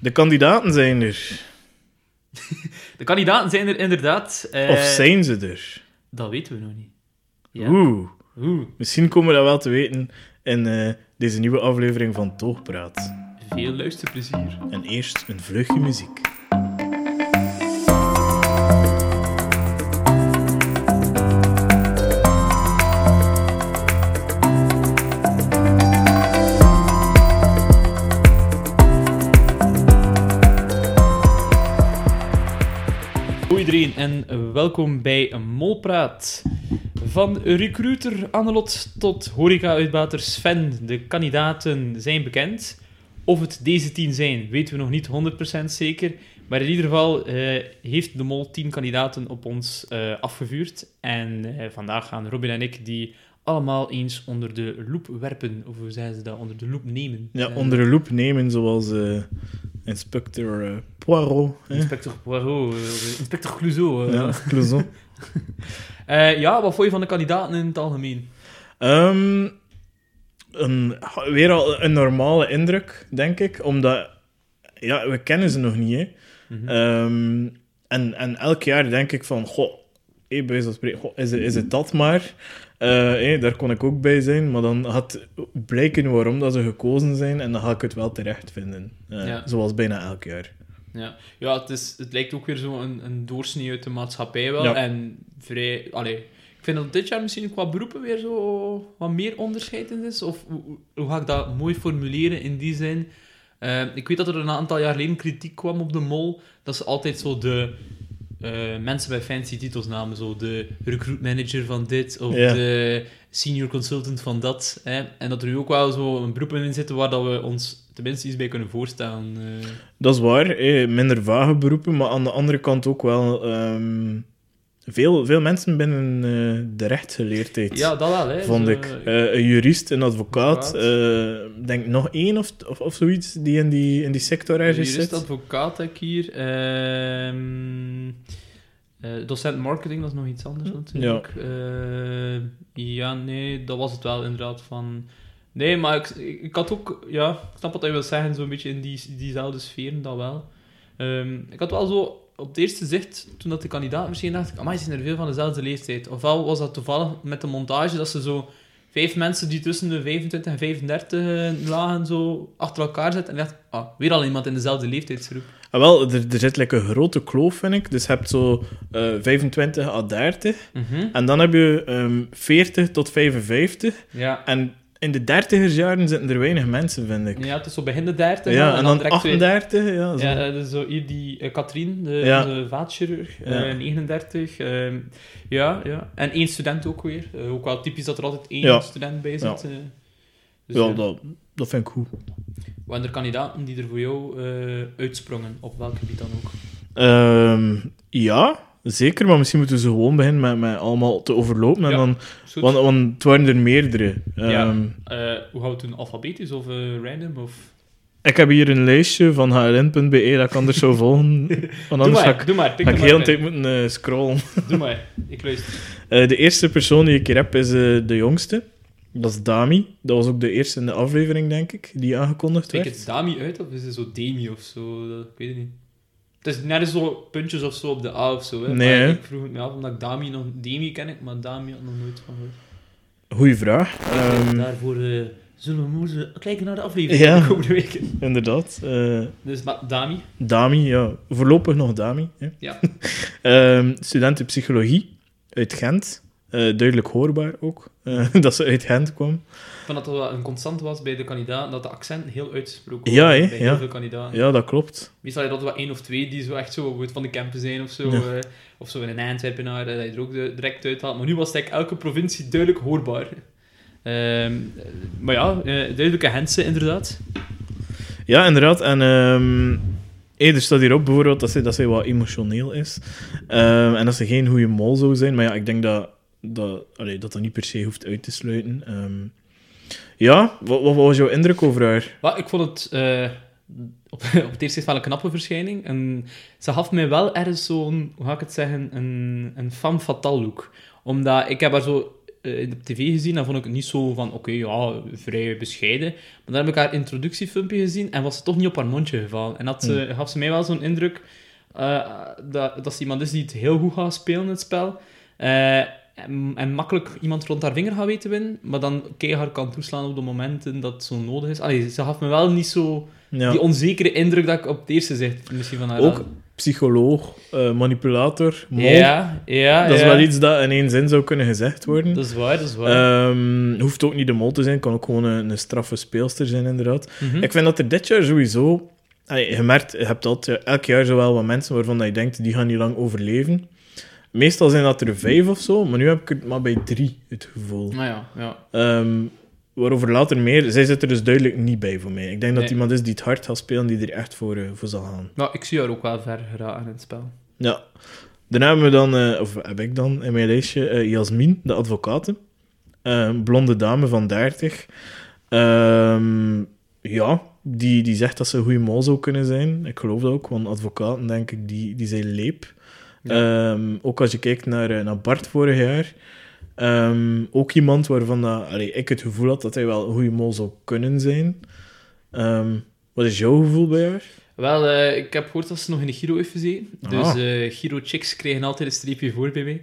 De kandidaten zijn er. De kandidaten zijn er inderdaad. eh, Of zijn ze er? Dat weten we nog niet. Ja. Oeh. Oeh, Misschien komen we dat wel te weten in eh, deze nieuwe aflevering van Toogpraat. veel luisterplezier. En eerst een vleugje muziek. Welkom bij Molpraat. Van recruiter Annelot tot horeca-uitbater Sven. De kandidaten zijn bekend. Of het deze tien zijn, weten we nog niet 100% zeker. Maar in ieder geval eh, heeft de Mol 10 kandidaten op ons eh, afgevuurd. En eh, vandaag gaan Robin en ik die allemaal eens onder de loep werpen. Of hoe zeggen ze dat? Onder de loep nemen. Ja, onder de loep nemen, zoals eh, inspecteur eh, Poirot. hè. Inspector Poirot, eh, inspector Clouseau. eh. Ja, Clouseau. Ja, wat vond je van de kandidaten in het algemeen? Ehm, een, weer al een normale indruk, denk ik. Omdat, ja, we kennen ze nog niet, hè. Mhm. Ehm, en, en elk jaar denk ik van, goh, hey, bij wijze van spreken, goh, is, het- is het dat maar? Eh, hey, daar kon ik ook bij zijn, maar dan gaat blijken waarom dat ze gekozen zijn en dan ga ik het wel terecht vinden. Eh, Ja. Zoals bijna elk jaar. Ja, ja het, is, het lijkt ook weer zo een, een doorsnee uit de maatschappij wel. Ja. En vrij... Allee, ik vind dat dit jaar misschien qua beroepen weer zo wat meer onderscheid in is. Of hoe, hoe- hoe ga ik dat mooi formuleren in die zin? Eh, ik weet dat er een aantal jaar geleden kritiek kwam op de mol. Dat ze altijd zo de eh, mensen bij fancy titels namen. Zo de recruit manager van dit. Of de senior consultant van dat. Hè. En dat er nu ook wel zo een beroep in zitten waar dat we ons tenminste iets bij kunnen voorstellen. eh. Dat is waar, hè, minder vage beroepen, maar aan de andere kant ook wel ehm, veel, veel mensen binnen eh, de rechtsgeleerdheid. Ja, dat wel, hè. vond Zo, ik. Eh, een jurist, een advocaat, Advocaat. eh, denk nog één of, of, of zoiets die in die, in die sector ergens jurist, zit. advocaat heb ik hier. Ehm, eh, docent marketing, dat is nog iets anders natuurlijk. Eh, ja, nee, dat was het wel inderdaad van... Nee, maar ik, ik, ik had ook... Ja, ik snap wat je wil zeggen, zo'n beetje in die, diezelfde sferen, dat wel. Ehm, ik had wel zo... Op het eerste zicht, toen dat de kandidaat misschien dacht ik, amai, ze zijn er veel van dezelfde leeftijd. Ofwel was dat toevallig met de montage, dat ze zo vijf mensen die tussen de 25 en 35 eh, lagen zo achter elkaar zetten. En dacht, ah, weer al iemand in dezelfde leeftijdsgroep. Ah, wel, er, er zit like een grote kloof, vind ik. Dus je hebt zo eh 25 à 30. En dan heb je ehm 40 tot 55. Ja. En in de dertigersjaren zitten er weinig mensen, vind ik. ja, het is zo begin de 30. Ja, en dan direct weer- 38, ja. Zo. Ja, eh, dus zo hier die eh, Katrien, de, Ja. vaatchirurg, eh, Ja. 39. ehm, ja, ja. En één student ook weer. Eh, ook wel typisch dat er altijd één Ja. student bij zit. eh. Dus, ja, ja. dat, dat vind ik goed. Waren er kandidaten die er voor jou eh, uitsprongen, op welk gebied dan ook? Ehm, ja, zeker. Maar misschien moeten ze gewoon beginnen met, met allemaal te overlopen. En Ja, dan, Goed. want, want het waren er meerdere. Ja. Ehm, Eh, hoe gaan we het doen? Alfabetisch of eh, random? Of... Ik heb hier een lijstje van hln.be dat ik anders zou volgen. Want Doe anders ga maar, ik, doe maar. Tik ga er ik heel de maar tijd moeten eh, scrollen. Doe maar, ik luister. Eh, de eerste persoon die ik hier heb is eh, de jongste. Dat is Dami. Dat was ook de eerste in de aflevering, denk ik, die aangekondigd werd. het Dami uit of is het zo Demi of zo? Dat, ik weet het niet. Het is net zo puntjes of zo op de A of zo. Hè? Nee, maar ik vroeg het me af omdat ik Dami nog... Demi ken ik, maar Dami had nog nooit van gehoord. Goeie vraag. Ehm, Daarvoor eh, zullen we moeten kijken naar de aflevering Ja. de komende weken. inderdaad. Eh, Dus Dami, Dami, ja. Voorlopig nog Dami. Hè. ja. Ehm, student in psychologie uit Gent. Eh, duidelijk hoorbaar ook, eh, dat ze uit Gent kwam. Vond dat dat wel een constant was bij de kandidaten, dat de accent heel uitgesproken Ja, was bij ja. heel veel kandidaten. Ja, dat klopt. Meestal had je dat wel één of twee die zo echt zo van de campen zijn of zo. Ja. eh, of zo in een Antwerpenaar, eh, dat je er ook direct uit haalt. Maar nu was het eigenlijk elke provincie duidelijk hoorbaar. Ehm, eh, maar ja, duidelijke Gentse inderdaad. Ja, inderdaad. En ehm hey, er staat hierop bijvoorbeeld dat zij, dat zij wat emotioneel is. Ehm, en dat ze geen goede mol zou zijn. Maar ja, ik denk dat dat, allee, dat, dat niet per se hoeft uit te sluiten. Ehm, ja, wat, wat was jouw indruk over haar? Ik vond het eh, op, op het eerst echt wel een knappe verschijning. En ze gaf mij wel ergens zo'n, hoe ga ik het zeggen, een, een femme fatale look. Omdat ik heb haar zo uh, op tv gezien en vond ik het niet zo van, oké, ja, vrij bescheiden. Maar dan heb ik haar introductiefilmpje gezien en was ze toch niet op haar mondje gevallen. En had ze, gaf ze mij wel zo'n indruk uh, dat, dat ze iemand is die het heel goed gaat spelen in het spel. Uh, en, en, makkelijk iemand rond haar vinger gaat weten winnen, maar dan keihard kan toeslaan op de momenten dat het zo nodig is. Allee, ze gaf me wel niet zo die onzekere indruk dat ik op het eerste zicht misschien van haar Ook psycholoog, uh, manipulator, mol. Ja, ja, Dat is ja. wel iets dat in één zin zou kunnen gezegd worden. Dat is waar, dat is waar. Um, hoeft ook niet de mol te zijn, kan ook gewoon een, een straffe speelster zijn, inderdaad. Mhm. Ik vind dat er dit jaar sowieso... Allee, je merkt, je hebt altijd, elk jaar zo wel wat mensen waarvan je denkt, die gaan niet lang overleven. Meestal zijn dat er vijf of zo, maar nu heb ik het maar bij drie, het gevoel. Nou ja, ja. Um, waarover later meer. Zij zit er dus duidelijk niet bij voor mij. Ik denk dat iemand is die het hard gaat spelen, die er echt voor, uh, voor zal gaan. Nou, ik zie haar ook wel ver geraken in het spel. Ja. Dan hebben we dan, uh, of heb ik dan in mijn lijstje, uh, Jasmin, de advocate. Een blonde dame van 30. Um, ja, die, die zegt dat ze een goede mol zou kunnen zijn. Ik geloof dat ook, want advocaten, denk ik, die, die zijn leep. Ja. Um, ook als je kijkt naar, uh, naar Bart vorig jaar. Um, ook iemand waarvan dat, allee, ik het gevoel had dat hij wel een goede mol zou kunnen zijn. Um, wat is jouw gevoel bij haar? Wel, uh, ik heb gehoord dat ze nog in de Giro heeft gezeten. Ah. Dus uh, Giro-chicks krijgen altijd een streepje voor bij mij.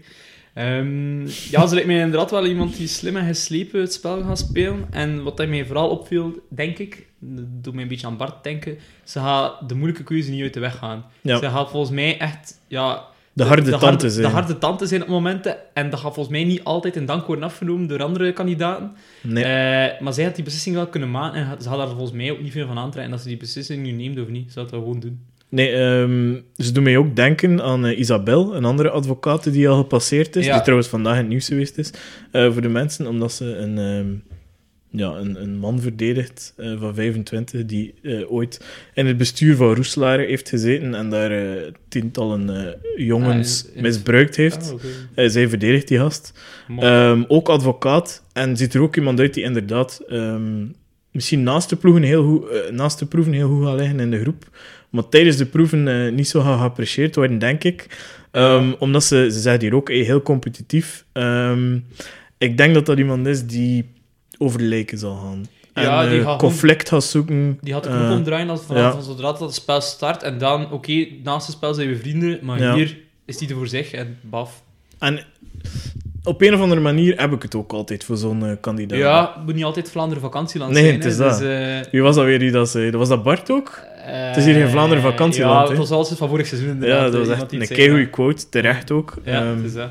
Um, ja, ze lijkt mij inderdaad wel iemand die slim en geslepen het spel gaat spelen. En wat mij vooral opviel, denk ik, dat doet mij een beetje aan Bart denken, ze gaat de moeilijke keuze niet uit de weg gaan. Ja. Ze gaat volgens mij echt... Ja, de harde de, de tante harde, zijn. De harde tante zijn op momenten. En dat gaat volgens mij niet altijd in dank worden afgenomen door andere kandidaten. Nee. Uh, maar zij had die beslissing wel kunnen maken. En ze had daar volgens mij ook niet veel van aantrekken. Dat ze die beslissing nu neemt of niet. Ze had dat gewoon doen. Nee, um, ze doen mij ook denken aan uh, Isabel, een andere advocaat die al gepasseerd is. Ja. Die trouwens vandaag in het nieuws geweest is. Uh, voor de mensen, omdat ze een... Um, ja, een, een man verdedigt uh, van 25 die uh, ooit in het bestuur van Roeselaar heeft gezeten en daar uh, tientallen jongens ah, in, in... misbruikt heeft. Ah, okay. zij verdedigt die gast. Um, ook advocaat en ziet er ook iemand uit die inderdaad um, misschien naast de, ploegen heel goed, naast de proeven heel goed gaat liggen in de groep, maar tijdens de proeven niet zo gaat geapprecieerd worden, denk ik. Um, omdat ze, ze zegt hier ook hey, heel competitief. ik denk dat dat iemand is die over de lijken zal gaan. Ja, en, die gaat conflict gaat zoeken. Die had de knop uh, omdraaien als vanaf ja. zodra dat het spel start. En dan, oké, okay, naast het spel zijn we vrienden, maar ja. hier is die er voor zich en baf. En op een of andere manier heb ik het ook altijd voor zo'n uh, kandidaat. Ja, moet niet altijd Vlaanderen vakantieland nee, zijn. het is hè, dat. Dus, Wie was dat weer die dat zei? Was dat Bart ook? het is hier geen Vlaanderen vakantieland. Ja, het was altijd van vorig seizoen inderdaad. Ja, dat was echt een keigoede quote, terecht ook. Ja, um, het is dat.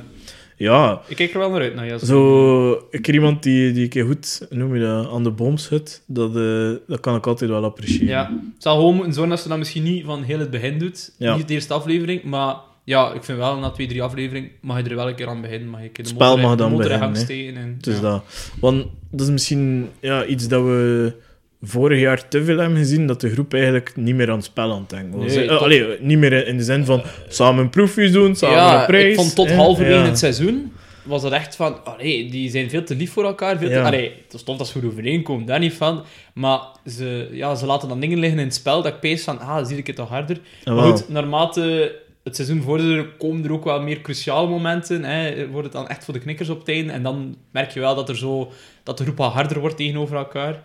Ja. Ik kijk er wel naar uit. Nou, ja, zo, ik iemand die, die ik goed, noem je dat, aan de boom zit. Dat, uh, dat kan ik altijd wel appreciëren. Ja, het zal gewoon moeten zorgen dat ze dat misschien niet van heel het begin doet. Ja. Niet de eerste aflevering, maar ja, ik vind wel, na twee, drie afleveringen mag je er wel een keer aan beginnen. Mag je de Spel motor, mag dan beginnen. En, Dus ja. dat. Want dat is misschien ja, iets dat we vorig jaar te veel hebben gezien, dat de groep eigenlijk niet meer aan het spel aan het denken was. Nee, allee, niet meer in de zin van samen proefjes doen, samen ja, een prijs. ik vond tot halverwege ja. het seizoen was dat echt van, allee, die zijn veel te lief voor elkaar. Veel te, Ja. allee, het is tof dat ze goed overeenkomen, daar niet van. Maar ze, ja, ze laten dan dingen liggen in het spel dat ik pees van, ah, zie ik het toch harder. Maar goed, naarmate het seizoen vorderde, komen er ook wel meer cruciale momenten. Hè. Wordt het dan echt voor de knikkers op het einde. En dan merk je wel dat, er zo, dat de groep wat harder wordt tegenover elkaar.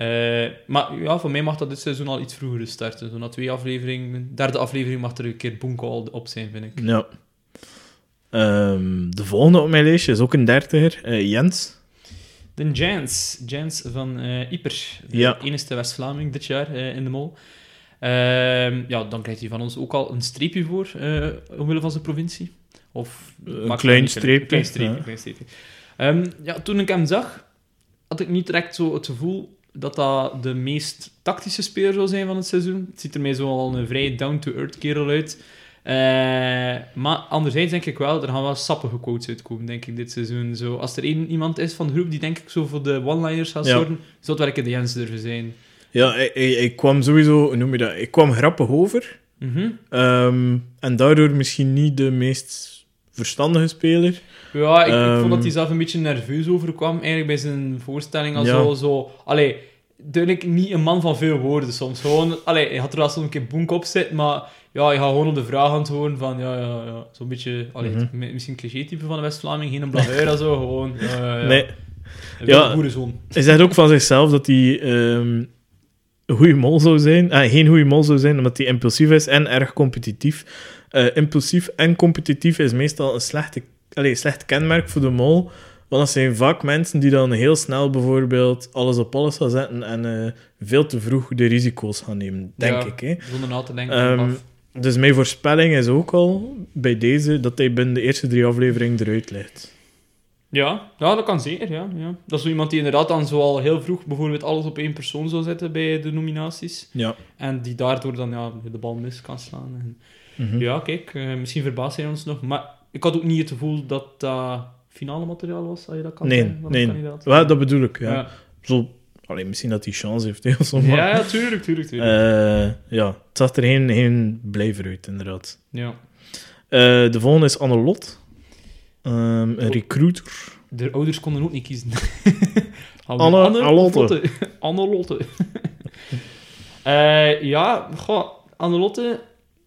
Eh, maar ja, voor mij mag dat dit seizoen al iets vroeger starten. Zo na twee afleveringen, derde aflevering mag er een keer boomcall op zijn, vind ik. Ja. Ehm, de volgende op mijn lijstje is ook een dertiger, eh, Jens. De Jens, Jens van eh Ieper, de Ja. enige West-Vlaming dit jaar eh, in de mol. Ehm, ja, dan krijgt hij van ons ook al een streepje voor, eh omwille van zijn provincie. Of, Een klein streepje, Een klein streepje, ja. klein streepje. Ehm, ja, toen ik hem zag, had ik niet direct zo het gevoel dat dat de meest tactische speler zou zijn van het seizoen. Het ziet er mij zo al een vrij down-to-earth kerel uit. Eh, maar anderzijds denk ik wel, er gaan wel sappige quotes uitkomen, denk ik, dit seizoen. Zo, als er één iemand is van de groep die denk ik zo voor de one-liners gaat Ja. zorgen, zou het werken de Jens durven zijn. Ja, ik, ik, ik kwam sowieso, noem je dat? Ik kwam grappig over. Mhm. Ehm, en daardoor misschien niet de meest verstandige speler. Ja, ik, ik Ehm. vond dat hij zelf een beetje nerveus overkwam, eigenlijk bij zijn voorstelling al Ja. zo, zo... Allee, duidelijk niet een man van veel woorden soms. Gewoon, allee, hij had er wel soms een keer boek op zitten, maar ja, je gaat gewoon op de vraag antwoorden van, ja, ja, ja, zo'n beetje, allee, Mhm. mi- misschien een cliché-type van de West-Vlaming, geen blagueur of zo, gewoon, ja, ja. Nee, Een Ja. boerenzoon. hij zegt ook van zichzelf dat hij ehm, een goede mol zou zijn. Ah, geen goede mol zou zijn, omdat hij impulsief is en erg competitief. Eh, impulsief en competitief is meestal een slechte, allee, slecht kenmerk voor de mol. Want dat zijn vaak mensen die dan heel snel bijvoorbeeld alles op alles gaan zetten en eh, veel te vroeg de risico's gaan nemen, denk Ja. ik. Hè. Zonder na te denken. Paf. Dus mijn voorspelling is ook al bij deze dat hij binnen de eerste drie afleveringen eruit ligt. Ja, ja, dat kan zeker, ja, ja. Dat is zo iemand die inderdaad dan zo al heel vroeg bijvoorbeeld alles op één persoon zou zetten bij de nominaties. Ja. En die daardoor dan ja, de bal mis kan slaan. En, Mhm. Ja, kijk, eh, misschien verbaast hij ons nog. Maar ik had ook niet het gevoel dat dat finale materiaal was, als je dat kan Nee, nee. kandidaat. Dat bedoel ik, ja. ja. Zo, allee, misschien dat hij chance heeft, Ja, tuurlijk, tuurlijk, tuurlijk. Eh, ja, het zag er geen, geen blijver uit, inderdaad. ja. Eh, de volgende is Annelot. Ehm een recruiter. De ouders konden ook niet kiezen. Anne- Anne Lotte. Anne Lotte. Eh, ja, goh, Anne Lotte.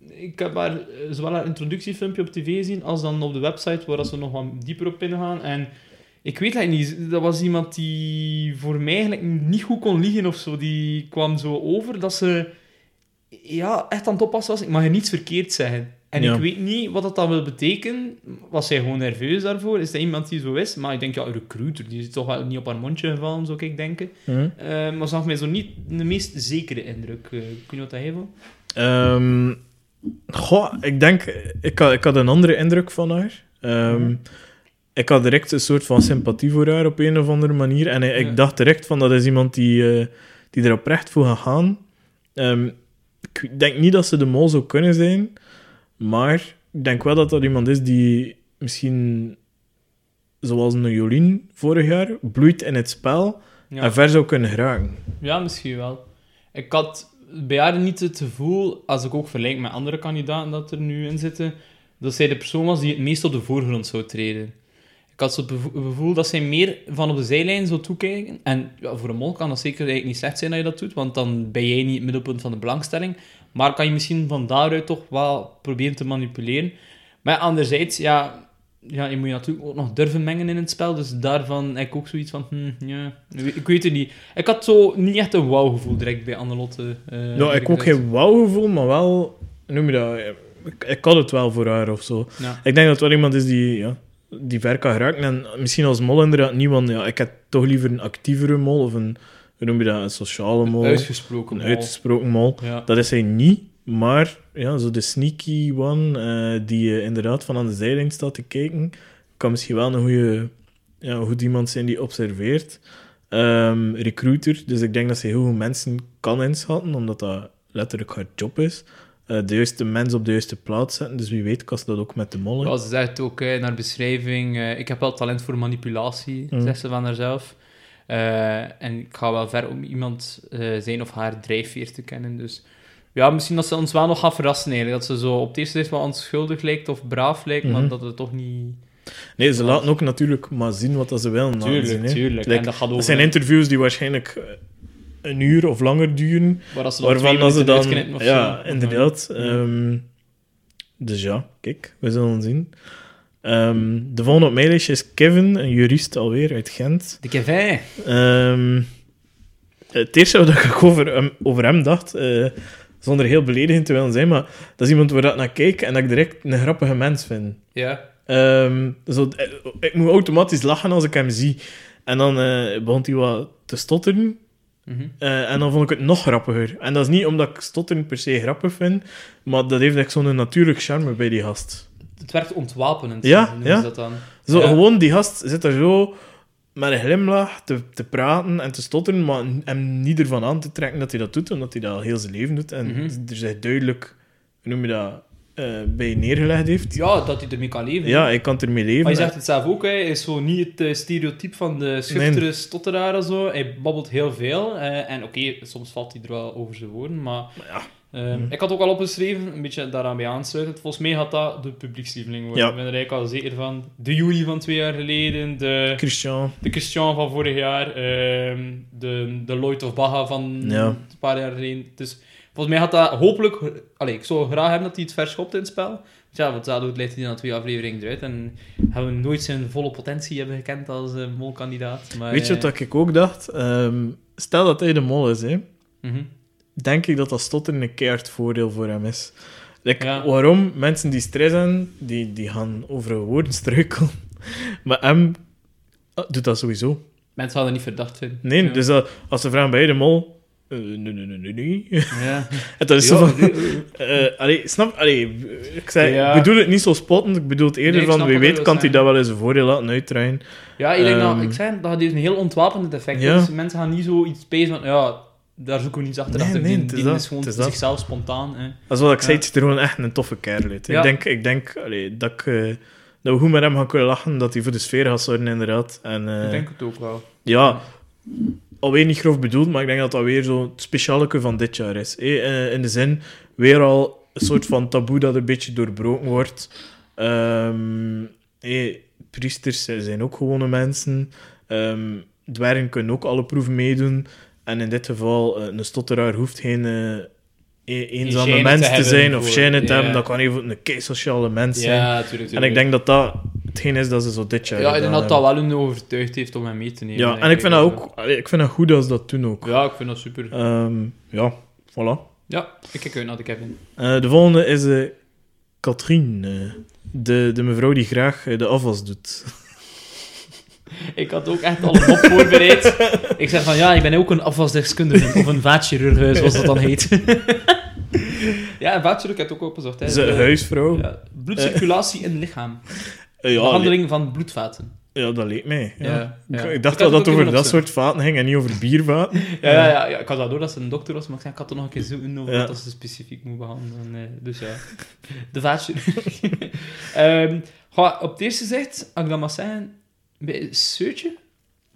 Ik heb haar eh, zowel haar introductiefilmpje op tv gezien als dan op de website waar ze nog wat dieper op ingaan. En ik weet het niet, dat was iemand die voor mij eigenlijk niet goed kon liegen of zo. Die kwam zo over dat ze ja, echt aan het oppassen was. Ik mag er niets verkeerd zeggen. En Ja. ik weet niet wat dat dan wil betekenen. Was zij gewoon nerveus daarvoor? Is dat iemand die zo is? Maar ik denk, ja, een recruiter, die is toch wel niet op haar mondje gevallen, zou ik denken. Eh, maar ze gaf mij zo niet de meest zekere indruk. Eh kun je wat dat heeft? Ehm, goh, ik denk... Ik had, ik had een andere indruk van haar. Ehm. Ik had direct een soort van sympathie voor haar op een of andere manier. En ik, dacht direct van, dat is iemand die, eh, die er oprecht voor gaat gaan. Ehm, ik denk niet dat ze de mol zou kunnen zijn. Maar ik denk wel dat dat iemand is die misschien... Zoals een Jolien vorig jaar, bloeit in het spel Ja. en ver zou kunnen geraken. ja, misschien wel. Ik had bij haar niet het gevoel, als ik ook vergelijk met andere kandidaten dat er nu in zitten, dat zij de persoon was die het meest op de voorgrond zou treden. Ik had het gevoel dat zij meer van op de zijlijn zou toekijken. En ja, voor een mol kan dat zeker eigenlijk niet slecht zijn dat je dat doet, want dan ben jij niet het middelpunt van de belangstelling. Maar kan je misschien van daaruit toch wel proberen te manipuleren. Maar anderzijds, ja, ja, je moet je natuurlijk ook nog durven mengen in het spel. Dus daarvan heb ik ook zoiets van, hm, ja, ik weet het niet. Ik had zo niet echt een wauw-gevoel direct bij Annelotte. eh Ja, ik ook geen wauw-gevoel, maar wel... Noem je dat? Ik, ik had het wel voor haar of zo. Ja. Ik denk dat het wel iemand is die, ja, die ver kan geraken. En misschien als mol inderdaad niet, want ja, ik heb toch liever een actievere mol of een, hoe noem je dat, een sociale mol. Uitgesproken een mol. uitgesproken mol. Ja. Dat is hij niet, maar ja, zo de sneaky one, eh, die inderdaad van aan de zijlijn staat te kijken, kan misschien wel een goede, ja, goed iemand zijn die observeert. Ehm, recruiter, dus ik denk dat ze heel goed mensen kan inschatten, omdat dat letterlijk haar job is. Eh, de juiste mens op de juiste plaats zetten, dus wie weet kan ze dat ook met de mollen. Ja, ze zegt ook eh, naar beschrijving, ik heb wel talent voor manipulatie, Mm. zegt ze van haarzelf. En ik ga wel ver om iemand zijn of haar drijfveer te kennen. Dus ja, misschien dat ze ons wel nog gaat verrassen eigenlijk. Dat ze zo op het eerste zicht wel onschuldig lijkt of braaf lijkt, maar Mhm. dat het toch niet... Nee, ze laten ook natuurlijk maar zien wat dat ze willen laten zien. hè. tuurlijk. Like, en dat gaat over... Dat zijn interviews die waarschijnlijk eh, een uur of langer duren. waar dat ze dan Waarvan twee dat ze dan... of Ja, zo. inderdaad. Ja. Ehm, dus ja, kijk, we zullen zien. Ehm, de volgende op mijn lijstje is Kevin, een jurist alweer uit Gent. De Kevin. Ehm, het eerste wat ik over hem, over hem dacht, eh, zonder heel beledigend te willen zijn, maar dat is iemand waar ik naar kijk en dat ik direct een grappige mens vind. Ja. Ehm, zo, eh, ik moet automatisch lachen als ik hem zie. En dan eh, begon hij wat te stotteren. Mhm. Eh, en dan vond ik het nog grappiger. En dat is niet omdat ik stotteren per se grappig vind, maar dat heeft echt zo'n natuurlijk charme bij die gast. Het werkt ontwapenend, Ja, ja. dat dan. Zo, Ja. gewoon, die gast zit daar zo met een glimlach te, te praten en te stotteren, maar hem niet ervan aan te trekken dat hij dat doet, omdat hij dat al heel zijn leven doet. En Mhm. er zich duidelijk, hoe noem je dat, eh, bij neergelegd heeft. Ja, dat hij ermee kan leven. Ja, hij kan ermee leven. Maar je zegt het zelf ook, hij is zo niet het eh, stereotype van de schuchtere stotteraar en zo. Hij babbelt heel veel. eh, en oké, soms valt hij er wel over zijn woorden, maar Maar ja. Ehm, Mhm. Ik had ook al opgeschreven, een beetje daaraan bij aansluitend. Volgens mij gaat dat de publiekslieveling worden. Ja. Ik ben er eigenlijk al zeker van. De Jury van twee jaar geleden, de, Christian. de Christian van vorig jaar, ehm, de, de Lloyd of Baga van Ja. een paar jaar geleden. Dus volgens mij gaat dat hopelijk... Allee, ik zou graag hebben dat hij het verschopt in het spel. Ja, want dat doet leidt hij na twee afleveringen eruit. En gaan we nooit zijn volle potentie hebben gekend als eh, molkandidaat. Maar, Weet je eh, wat ik ook dacht? Ehm, stel dat hij de mol is, hè. mhm. Denk ik dat dat stotteren een keihard voordeel voor hem is. Like, Ja. Waarom? Mensen die stress hebben, die, die gaan over een woord struikelen. Maar hem ah, doet dat sowieso. Mensen hadden niet verdacht vinden. Nee, Ja. dus dat, als ze vragen bij de mol... eh, nee, nee, nee, nee, nee. Ja. En dat is Ja, zo van... eh, allee, snap... Allee, ik, zei, bedoel het niet zo spottend, ik bedoel het eerder Nee, van... Wie weet kan hij dat wel eens een voordeel laten uitdraaien. Ja, ik denk dat, ik zei, dat heeft een heel ontwapend effect. Dus mensen gaan niet zo iets pezen van, ja, daar zoeken we niets achter. Nee, achter. nee, die is dat, is gewoon is dat. zichzelf spontaan. Hè. Dat is wat ik zei, het ziet er gewoon echt een toffe kerel uit. Ja. Ik denk, ik denk allee, dat, ik, eh, dat we goed met hem gaan kunnen lachen, dat hij voor de sfeer gaat zorgen, inderdaad. En, eh, ik denk het ook wel. Ja, alweer niet grof bedoeld, maar ik denk dat dat weer zo het specialeke van dit jaar is. Eh, in de zin, weer al een soort van taboe dat een beetje doorbroken wordt. Ehm, eh, priesters zijn ook gewone mensen. Ehm dwergen kunnen ook alle proeven meedoen. En in dit geval, eh, een stotteraar hoeft geen eh, e- eenzame te mens te, hebben zijn of shine te hebben. Dat kan even een kei sociale mens zijn. Ja, natuurlijk. En ik denk dat dat hetgeen is dat ze zo dit jaar Ja, ik denk dat dat wel hun overtuigd heeft om hem mee te nemen. Ja, en ik vind dat ook ik vind dat goed als dat doen ook. Ja, ik vind dat super. Ehm, ja, voilà. Ja, ik kijk uit naar de Kevin. Eh, de volgende is eh Katrien. de, de mevrouw die graag de afwas doet. Ik had ook echt al een mop voorbereid. Ik zeg van, ja, ik ben ook een afwasdeskundige, of een vaatchirurg, zoals dat dan heet. ja, een vaatchirurg heb ik ook opgezocht. Hè. Ze huisvrouw. Ja, bloedcirculatie in het lichaam. Eh, ja, Behandeling van bloedvaten. ja, dat leek mij. Ja. Ik, dacht wel dat het over dat soort vaten ging en niet over biervaten. Ja, ja, ja, ja, ik had wel door dat ze een dokter was, maar ik, zei, ik had er nog een keer zoeken over wat ze specifiek moet behandelen. eh, dus ja, de vaatchirurg. Goh, op het eerste zicht, als ik dat mag zeggen, bij een seutje,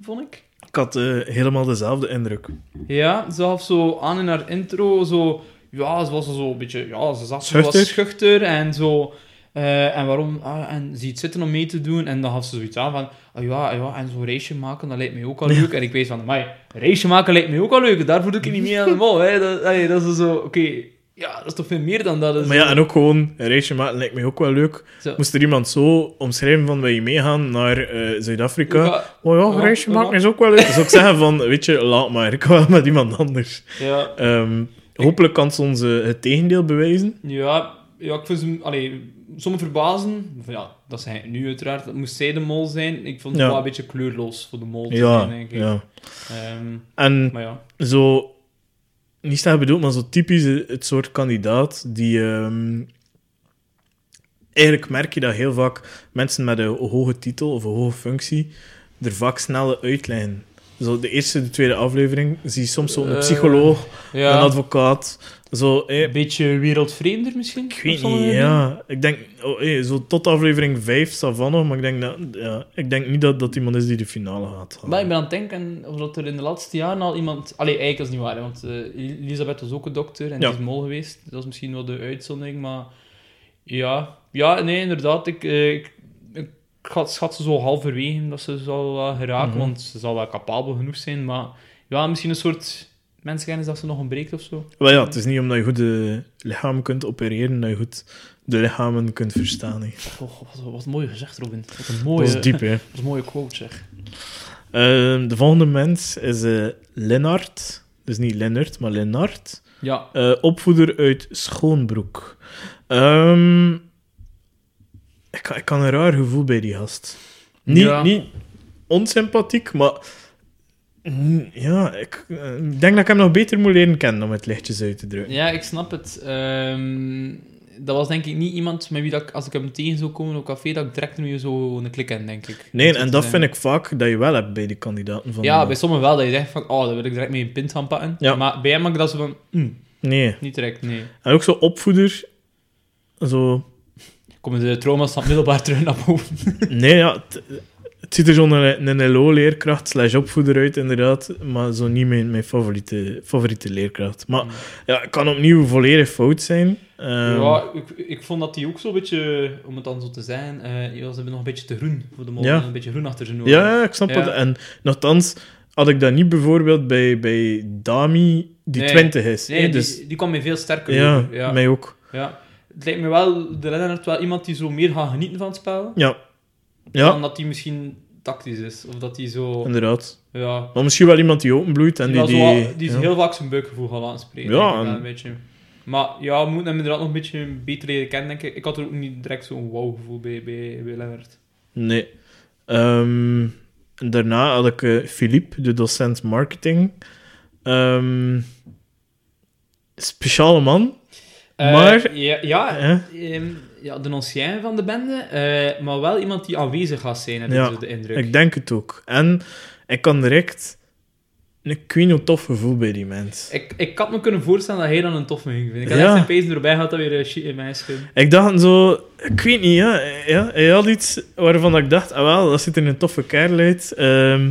vond ik. Ik had eh, helemaal dezelfde indruk. Ja, ze gaf zo aan in haar intro zo... Ja, ze was zo een beetje... Ja, ze zat zo wat Schuchter? en zo... eh, en waarom... Ah, en ze iets zitten om mee te doen. En dan gaf ze zoiets aan van... ah ja, ja, en zo'n reisje maken, dat lijkt mij ook al leuk. En ik weet van... Maar reisje maken lijkt mij ook al leuk. Daar voel ik je niet mee aan de mol. Hè. Dat, dat is zo... Oké, ja, dat is toch veel meer dan dat. is Maar ja, en ook gewoon een reisje maken lijkt mij ook wel leuk. zo- Moest er iemand zo omschrijven van wil je meegaan naar eh, Zuid-Afrika? Ja, Oh ja, een reisje maken is ook wel leuk. Zou ik zeggen van, weet je, laat maar. Ik ga wel met iemand anders. ja, Ehm, hopelijk kan ze ons eh, het tegendeel bewijzen. ja, ja, ik vind ze... Allee, sommige verbazen... Ja, dat zijn nu uiteraard. Dat moest zij de mol zijn. Ik vond het Ja. wel een beetje kleurloos voor de mol te Ja, zijn, denk ik. ja. Ehm, En maar ja. zo, niet slecht bedoeld, maar zo typisch het soort kandidaat die... ehm, eigenlijk merk je dat heel vaak mensen met een hoge titel of een hoge functie er vaak sneller uitleggen. Zo de eerste, de tweede aflevering zie je soms zo'n Eh, psycholoog, Ja, een advocaat, zo... eh, een beetje wereldvreemder misschien? Ik weet niet, ja. Ik denk, oh, hey, zo tot aflevering 5 Savannah, maar ik denk, dat, ja, ik denk niet dat dat iemand is die de finale gaat halen. Maar ik ben aan het denken of dat er in de laatste jaren al iemand... Allee, eigenlijk is het niet waar, hè, want eh, Elisabeth was ook een dokter en Ja. die is mol geweest. Dat is misschien wel de uitzondering, maar... Ja, ja nee, inderdaad. Ik, eh, ik, ik schat, ze zo halverwege dat ze zal wel geraken, Mhm. want ze zal wel capabel genoeg zijn, maar... Ja, misschien een soort mensenkennis dat ze nog ontbreekt of zo. Wel ja, het is niet omdat je goed de lichaam kunt opereren, dat je goed de lichamen kunt verstaan. Oh, wat, wat mooi gezegd, Robin. Wat een mooie, Dat is diep, hè. wat een mooie quote, zeg. Ehm, de volgende mens is eh Lennart. Dus niet Lennart, maar Lennart. Ja, Eh, opvoeder uit Schoonbroek. Ehm, ik, ik had een raar gevoel bij die gast. Niet, Ja. niet onsympathiek, maar... mm, Ja, ik eh, denk dat ik hem nog beter moet leren kennen om het lichtjes uit te drukken. Ja, ik snap het. Ehm, dat was denk ik niet iemand met wie dat ik, als ik hem tegen zou komen op café, dat ik direct nu zo een klik in, denk ik. Nee, en dat vind ik vaak dat je wel hebt bij de kandidaten van... Ja, de- bij sommigen wel, dat je zegt van, oh, daar wil ik direct mee een pint gaan pakken. Ja. Maar bij hem mag ik dat zo van, mm, Nee. niet direct, nee. En ook zo opvoeder... Zo... Komen de trauma's van het middelbaar terug naar boven. Nee, ja... Het, het ziet er zo'n een, een LO-leerkracht slash opvoeder uit, inderdaad. Maar zo niet mijn, mijn favoriete, favoriete leerkracht. Maar ja, het kan opnieuw volledig fout zijn. Ehm, ja, ik, ik vond dat hij ook zo'n beetje, om het dan zo te zijn, eh ja, ze hebben nog een beetje te groen voor de mol. Ja. Een beetje groen achter zijn oren. ja, ja, ik snap Ja. het. En nogthans had ik dat niet bijvoorbeeld bij, bij Dami, die Nee. 20 is. Nee, hè, dus, die, die kwam mij veel sterker ja, over. Ja, mij ook. ja. Het lijkt me wel, de Lennart wel iemand die zo meer gaat genieten van het spel, Ja, ja dan dat hij misschien tactisch is. Of dat hij zo... inderdaad. Ja, Maar misschien wel iemand die openbloeit en die, die... wel zo die, die ja. heel vaak zijn buikgevoel gaat laten spreken. Ja, en- een beetje. Maar ja, we moeten hem inderdaad nog een beetje beter leren kennen, denk ik. Ik had er ook niet direct zo'n wow-gevoel bij, bij, bij Lennart. Nee. Ehm, daarna had ik eh, Philippe, de docent marketing. Ehm, speciale man. Eh, Maar- Ja, ja, ehm, ja, de ancien van de bende, eh, maar wel iemand die aanwezig gaat zijn, heb Ja, de indruk. Ik denk het ook. En ik kan direct een queen tof gevoel bij die mens. Ik, ik had me kunnen voorstellen dat hij dan een toffe ging vinden. Ik had Ja. echt zijn pezen erbij gehad dat weer een shit in mij schudde. Ik dacht zo... Ik weet niet, ja. ja hij had iets waarvan ik dacht... Ah wel, dat ziet er een toffe kerel uit. Ehm,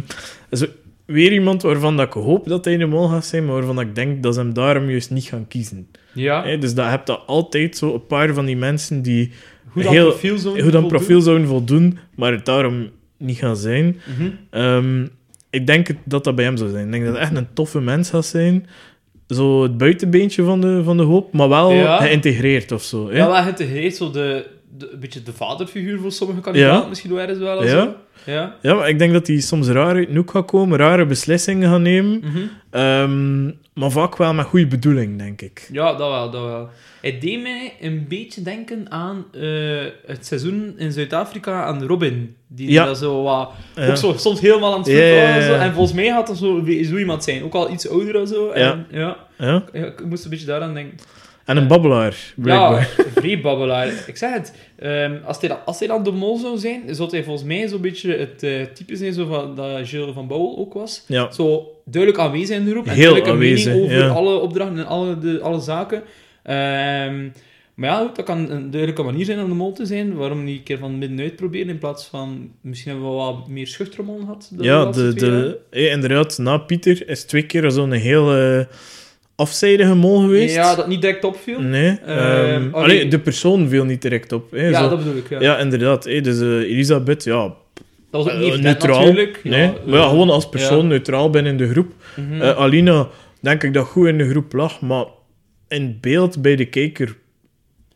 zo, weer iemand waarvan dat ik hoop dat hij de mol gaat zijn, maar waarvan ik denk dat ze hem daarom juist niet gaan kiezen. Ja, Hè, dus dat heb je altijd zo een paar van die mensen die hoe dat heel- profiel zouden voldoen, maar het daarom niet gaan zijn. Mhm. Ehm, ik denk dat dat bij hem zou zijn. Ik denk dat het echt een toffe mens gaat zijn. Zo het buitenbeentje van de, van de hoop, maar wel Ja. geïntegreerd of zo. Hè? Ja, wel geïntegreerd, zo de, de, een beetje de vaderfiguur voor sommige kandidaten, Ja. misschien wel ergens wel. of Ja. zo. Ja. Ja, maar ik denk dat hij soms raar uit de hoek gaat komen, rare beslissingen gaan nemen. Mhm. Ehm, maar vaak wel met goede bedoeling, denk ik. Ja, dat wel, dat wel. Het deed mij een beetje denken aan eh, het seizoen in Zuid-Afrika aan Robin. Die Ja. daar zo wat... Ja. Ook zo, soms helemaal aan het ja, en. En volgens mij gaat dat zo, zo iemand zijn. Ook al iets ouder en zo. En, ja. Ja? Ja, ik moest een beetje daaraan denken. En een babbelaar, blijkbaar. Ja, vrij babbelaar. Ik zeg het, ehm, als, hij dan, als hij dan de mol zou zijn, zou hij volgens mij zo'n beetje het eh, type zijn zo van, dat Gilles van Bouwel ook was. Ja. Zo duidelijk aanwezig in de groep. En Heel duidelijk een aanwezig, mening over ja. alle opdrachten en alle, de, alle zaken. Ehm, maar ja, goed, dat kan een duidelijke manier zijn om de mol te zijn. Waarom niet een keer van middenuit proberen in plaats van... Misschien hebben we wat meer schuchtere mol gehad. Ja, de, de, eh, inderdaad, na Pieter is twee keer zo'n heel eh, afzijdige mol geweest. Ja, dat niet direct opviel. Nee. Allee. allee, de persoon viel niet direct op. Hè, ja, zo. dat bedoel ik. Ja. ja. inderdaad. Hè, dus eh, Elisabeth, ja, Dat was ook eh, niet neutraal. natuurlijk. nee, maar ja, eh, gewoon als persoon ja. neutraal binnen de groep. Mhm. Eh, Alina, denk ik dat goed in de groep lag, maar in beeld bij de kijker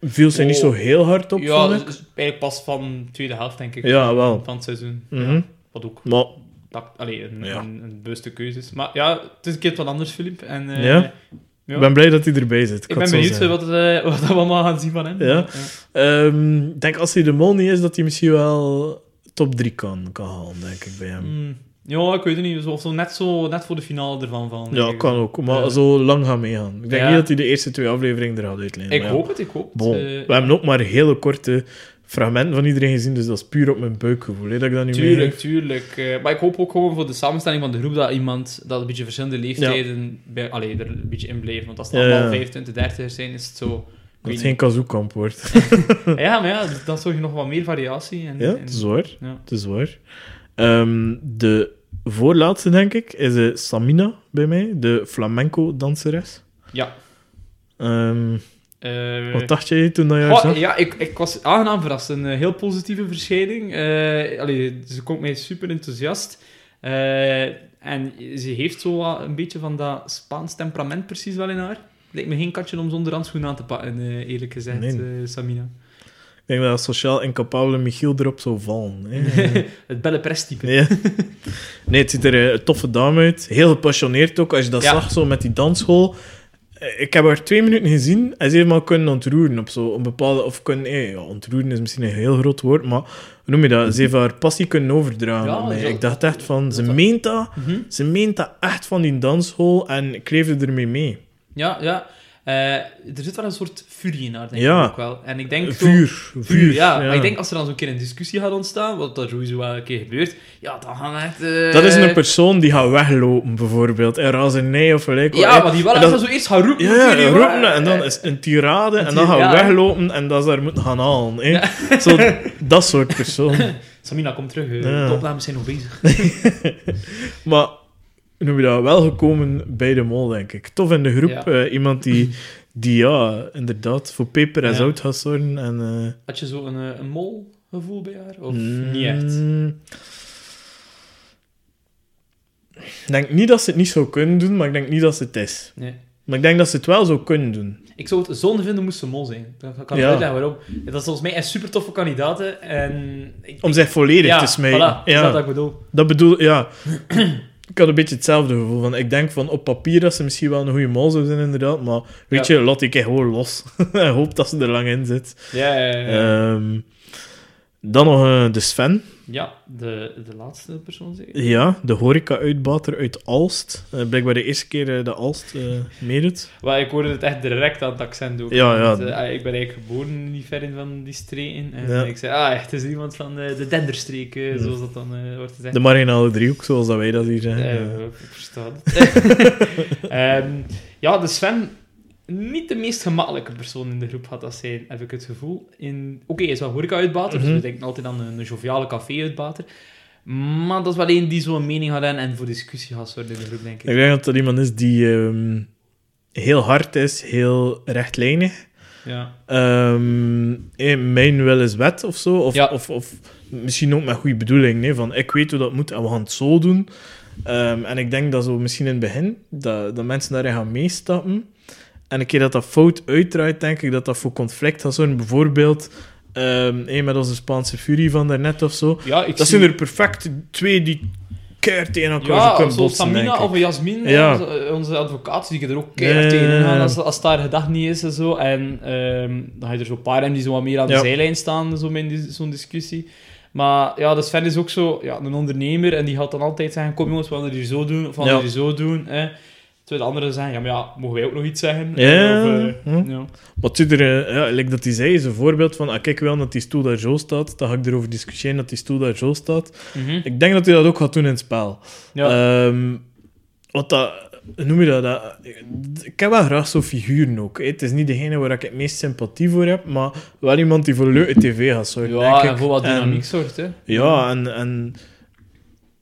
viel ze niet Oh. zo heel hard op. ja, dus eigenlijk pas van de tweede helft, denk ik. Ja, wel. Van het seizoen. Ja, wat ook Maar dat, allee, een, Ja. een, een bewuste keuze is. Maar ja, het is een keer wat anders, Filip. En, eh, Ja? ik ben blij dat hij erbij zit. Ik ben benieuwd wat, eh, wat we allemaal gaan zien van hem. Ja. Ehm, Ik denk als hij de mol niet is, dat hij misschien wel top 3 kan, kan halen, denk ik, bij hem. Mm, ja, ik weet het niet. Zo, of zo net, zo, net voor de finale ervan vallen. Ja, kan ook. Maar zo lang gaan meegaan. Ik denk Ja. niet dat hij de eerste twee afleveringen er gaat uitlijnen. Ik ja. hoop het, ik hoop het. Bon, Eh, we hebben ook maar hele korte fragmenten van iedereen gezien, dus dat is puur op mijn buikgevoel. Hè, dat ik dat nu Tuurlijk, tuurlijk. Eh, maar ik hoop ook gewoon voor de samenstelling van de groep dat iemand dat een beetje verschillende leeftijden bij, allee, er een beetje in blijft. Want als het allemaal ja. 25, 30 zijn, is het zo... Dat het geen kazookamp wordt. Ja, maar ja, dan zorg je nog wat meer variatie. En, ja, en- het is waar. ja. Het is waar. Ehm, de voorlaatste, denk ik, is eh, Samina bij mij, de flamenco-danseres. Ja. Ehm, Eh, wat dacht jij toen dat je zag? ja, ik, ik was aangenaam verrast. Een eh, heel positieve verschijning. Allee, ze komt mij super enthousiast. En ze heeft zo wat een beetje van dat Spaans temperament precies wel in haar. Lijkt me geen katje om zonder handschoen aan te pakken, eerlijk gezegd, Nee. Samina. Ik denk dat sociaal incapabele Michiel erop zou vallen. hè. Het belle press-type. Nee. nee, het ziet er een toffe dame uit. Heel gepassioneerd ook. Als je dat Ja. zag, zo met die dansschool. Eh, Ik heb haar twee minuten gezien en ze heeft me kunnen ontroeren op zo een bepaalde... Of kunnen... Eh, ja, ontroeren is misschien een heel groot woord, maar... Hoe noem je dat? Ze heeft haar passie kunnen overdragen Ja, Ik dacht echt van, ze meent dat. Mhm. Ze meent dat echt van die dansschool en ik leefde ermee mee. Ja, ja. Eh, er zit wel een soort furie in haar, denk Ja. ik ook wel. En ik denk zo- Vuur. Vuur, Vuur, ja. Maar ik denk als er dan zo'n keer een discussie gaat ontstaan, wat dat sowieso wel een keer gebeurt, ja, dan gaan we echt... eh, Dat is een persoon die gaat weglopen, bijvoorbeeld. En razernij of gelijk wat. Ja, maar die wel En even dat- zo eerst gaan roepen. Ja, roepen en dan is een tirade Een en dan gaan we tir- ja. weglopen en dat ze daar moeten gaan halen. Hè. Zo, dat soort persoon. Samina, kom terug. eh. De opnames zijn nog bezig. Maar noem je dat? Wel gekomen bij de mol, denk ik. Tof in de groep. Ja. eh, iemand die, die, ja, inderdaad voor peper en Ja. zout gaat zorgen. En, eh, Had je zo een, eh, een mol-gevoel bij haar? Of mm, niet echt? Ik denk niet dat ze het niet zou kunnen doen, maar ik denk niet dat ze het is. Nee. Maar ik denk dat ze het wel zou kunnen doen. Ik zou het zonde vinden moest ze mol zijn. Ik kan Ja. ja. uitleggen waarom. Dat is volgens mij een super toffe kandidaten. En ik, Om zich volledig ja, te smijten. Voilà, ja, dat wat ik bedoel. dat bedoel ja. ik had een beetje hetzelfde gevoel. Van, ik denk van op papier dat ze misschien wel een goede mol zou zijn, inderdaad. Maar weet Ja. je, laat ik gewoon los. hoop dat ze er lang in zit. Ja, ja, ja. Ehm, dan nog eh, de Sven. ja de, de laatste persoon zeker? Ja, de horeca-uitbater uit Alst. Eh, blijkbaar de eerste keer eh, de Alst meedoet. Maar ik hoorde het echt direct aan het accent ook. Ja, ja. Want, ah, ik ben eigenlijk geboren niet ver in van die streken. En Ja. ik zei, ah, echt, het is iemand van de Denderstreek, Ja. zoals dat dan wordt gezegd. De marginale driehoek, zoals dat wij dat hier zeggen. Ja. ik versta het. Ehm, ja, de Sven, niet de meest gemakkelijke persoon in de groep had dat zijn, heb ik het gevoel. In- Oké, hij is wel horeca-uitbater, dus Mhm. we denken altijd aan een, een joviale café-uitbater. Maar dat is wel één die zo'n mening had en, en voor discussie gaat zorgen in de groep, denk ik. Ik denk dat dat iemand is die ehm, heel hard is, heel rechtlijnig. Ja. Eh, mijn wil is wet of zo. Of, Ja. of, of misschien ook met goede bedoeling. Nee, van ik weet hoe dat moet en we gaan het zo doen. Ehm, en ik denk dat zo misschien in het begin dat, dat mensen daarin gaan meestappen. En een keer dat dat fout uitdraait, denk ik dat dat voor conflict gaat zorgen. Bijvoorbeeld eh, met onze Spaanse furie van daarnet of zo. Ja, Dat zie- zijn er perfect twee die keihard tegen elkaar Ja, kunnen botsen, Samina of Jasmin, Ja. onze, onze advocaat, die er ook keihard tegen gaan als, als daar gedacht niet is en zo. En ehm, dan ga je er zo'n paar hebben die zo wat meer aan de Ja. zijlijn staan, zo in zo'n discussie. Maar ja, de Sven is ook zo ja, een ondernemer en die gaat dan altijd zeggen: Kom jongens, we gaan het hier zo doen of we gaan het hier zo doen. Hè. Terwijl de anderen zeggen: Ja, maar ja, mogen wij ook nog iets zeggen? Ja, Of, eh, hm. ja. Wat zit er, eh, ja, like dat hij zei, is een voorbeeld van, ah, kijk wel dat die stoel daar zo staat, dan ga ik erover discussiëren dat die stoel daar zo staat. Mhm. Ik denk dat hij dat ook gaat doen in het spel. ja. Ehm, wat dat, noem je dat? dat? Ik heb wel graag zo'n figuren ook. hè. Het is niet degene waar ik het meest sympathie voor heb, maar wel iemand die voor leuke tv gaat zorgen, ja, denk en ik. voor wat En- dynamiek zorgt. Hè. ja, en, en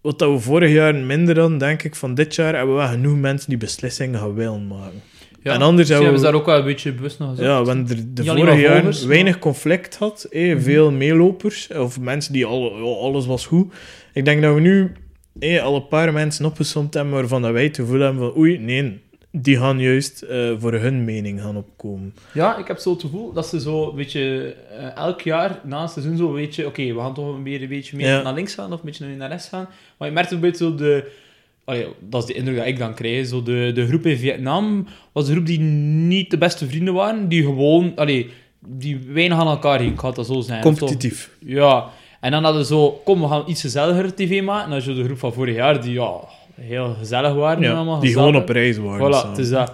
wat dat we vorig jaar minder dan, denk ik, van dit jaar hebben we wel genoeg mensen die beslissingen gaan willen maken. Ja. En anders hebben we- daar ook wel een beetje bewust naar. Ja, er de vorige jaar volgers, weinig conflict had. eh, Mhm. Veel meelopers, of mensen die al, alles was goed. Ik denk dat we nu eh, al een paar mensen opgesomd hebben waarvan dat wij het gevoel hebben van oei, nee, die gaan juist eh, voor hun mening gaan opkomen. Ja, ik heb zo het gevoel dat ze zo een beetje eh, elk jaar na het seizoen zo een beetje, oké, we gaan toch een beetje, een beetje meer Ja. naar links gaan of een beetje naar rechts gaan. Maar je merkt een beetje zo de, allee, dat is de indruk dat ik dan krijg, zo de, de groep in Vietnam was een groep die niet de beste vrienden waren, die gewoon, allee, die weinig aan elkaar ik had dat zo zijn. Competitief. Ja, en dan hadden we zo, kom, we gaan iets gezelliger tv maken. En dan je de groep van vorig jaar, die ja, heel gezellig waren. Ja, allemaal, die gezellig. gewoon op reis waren. Voilà, het is dat.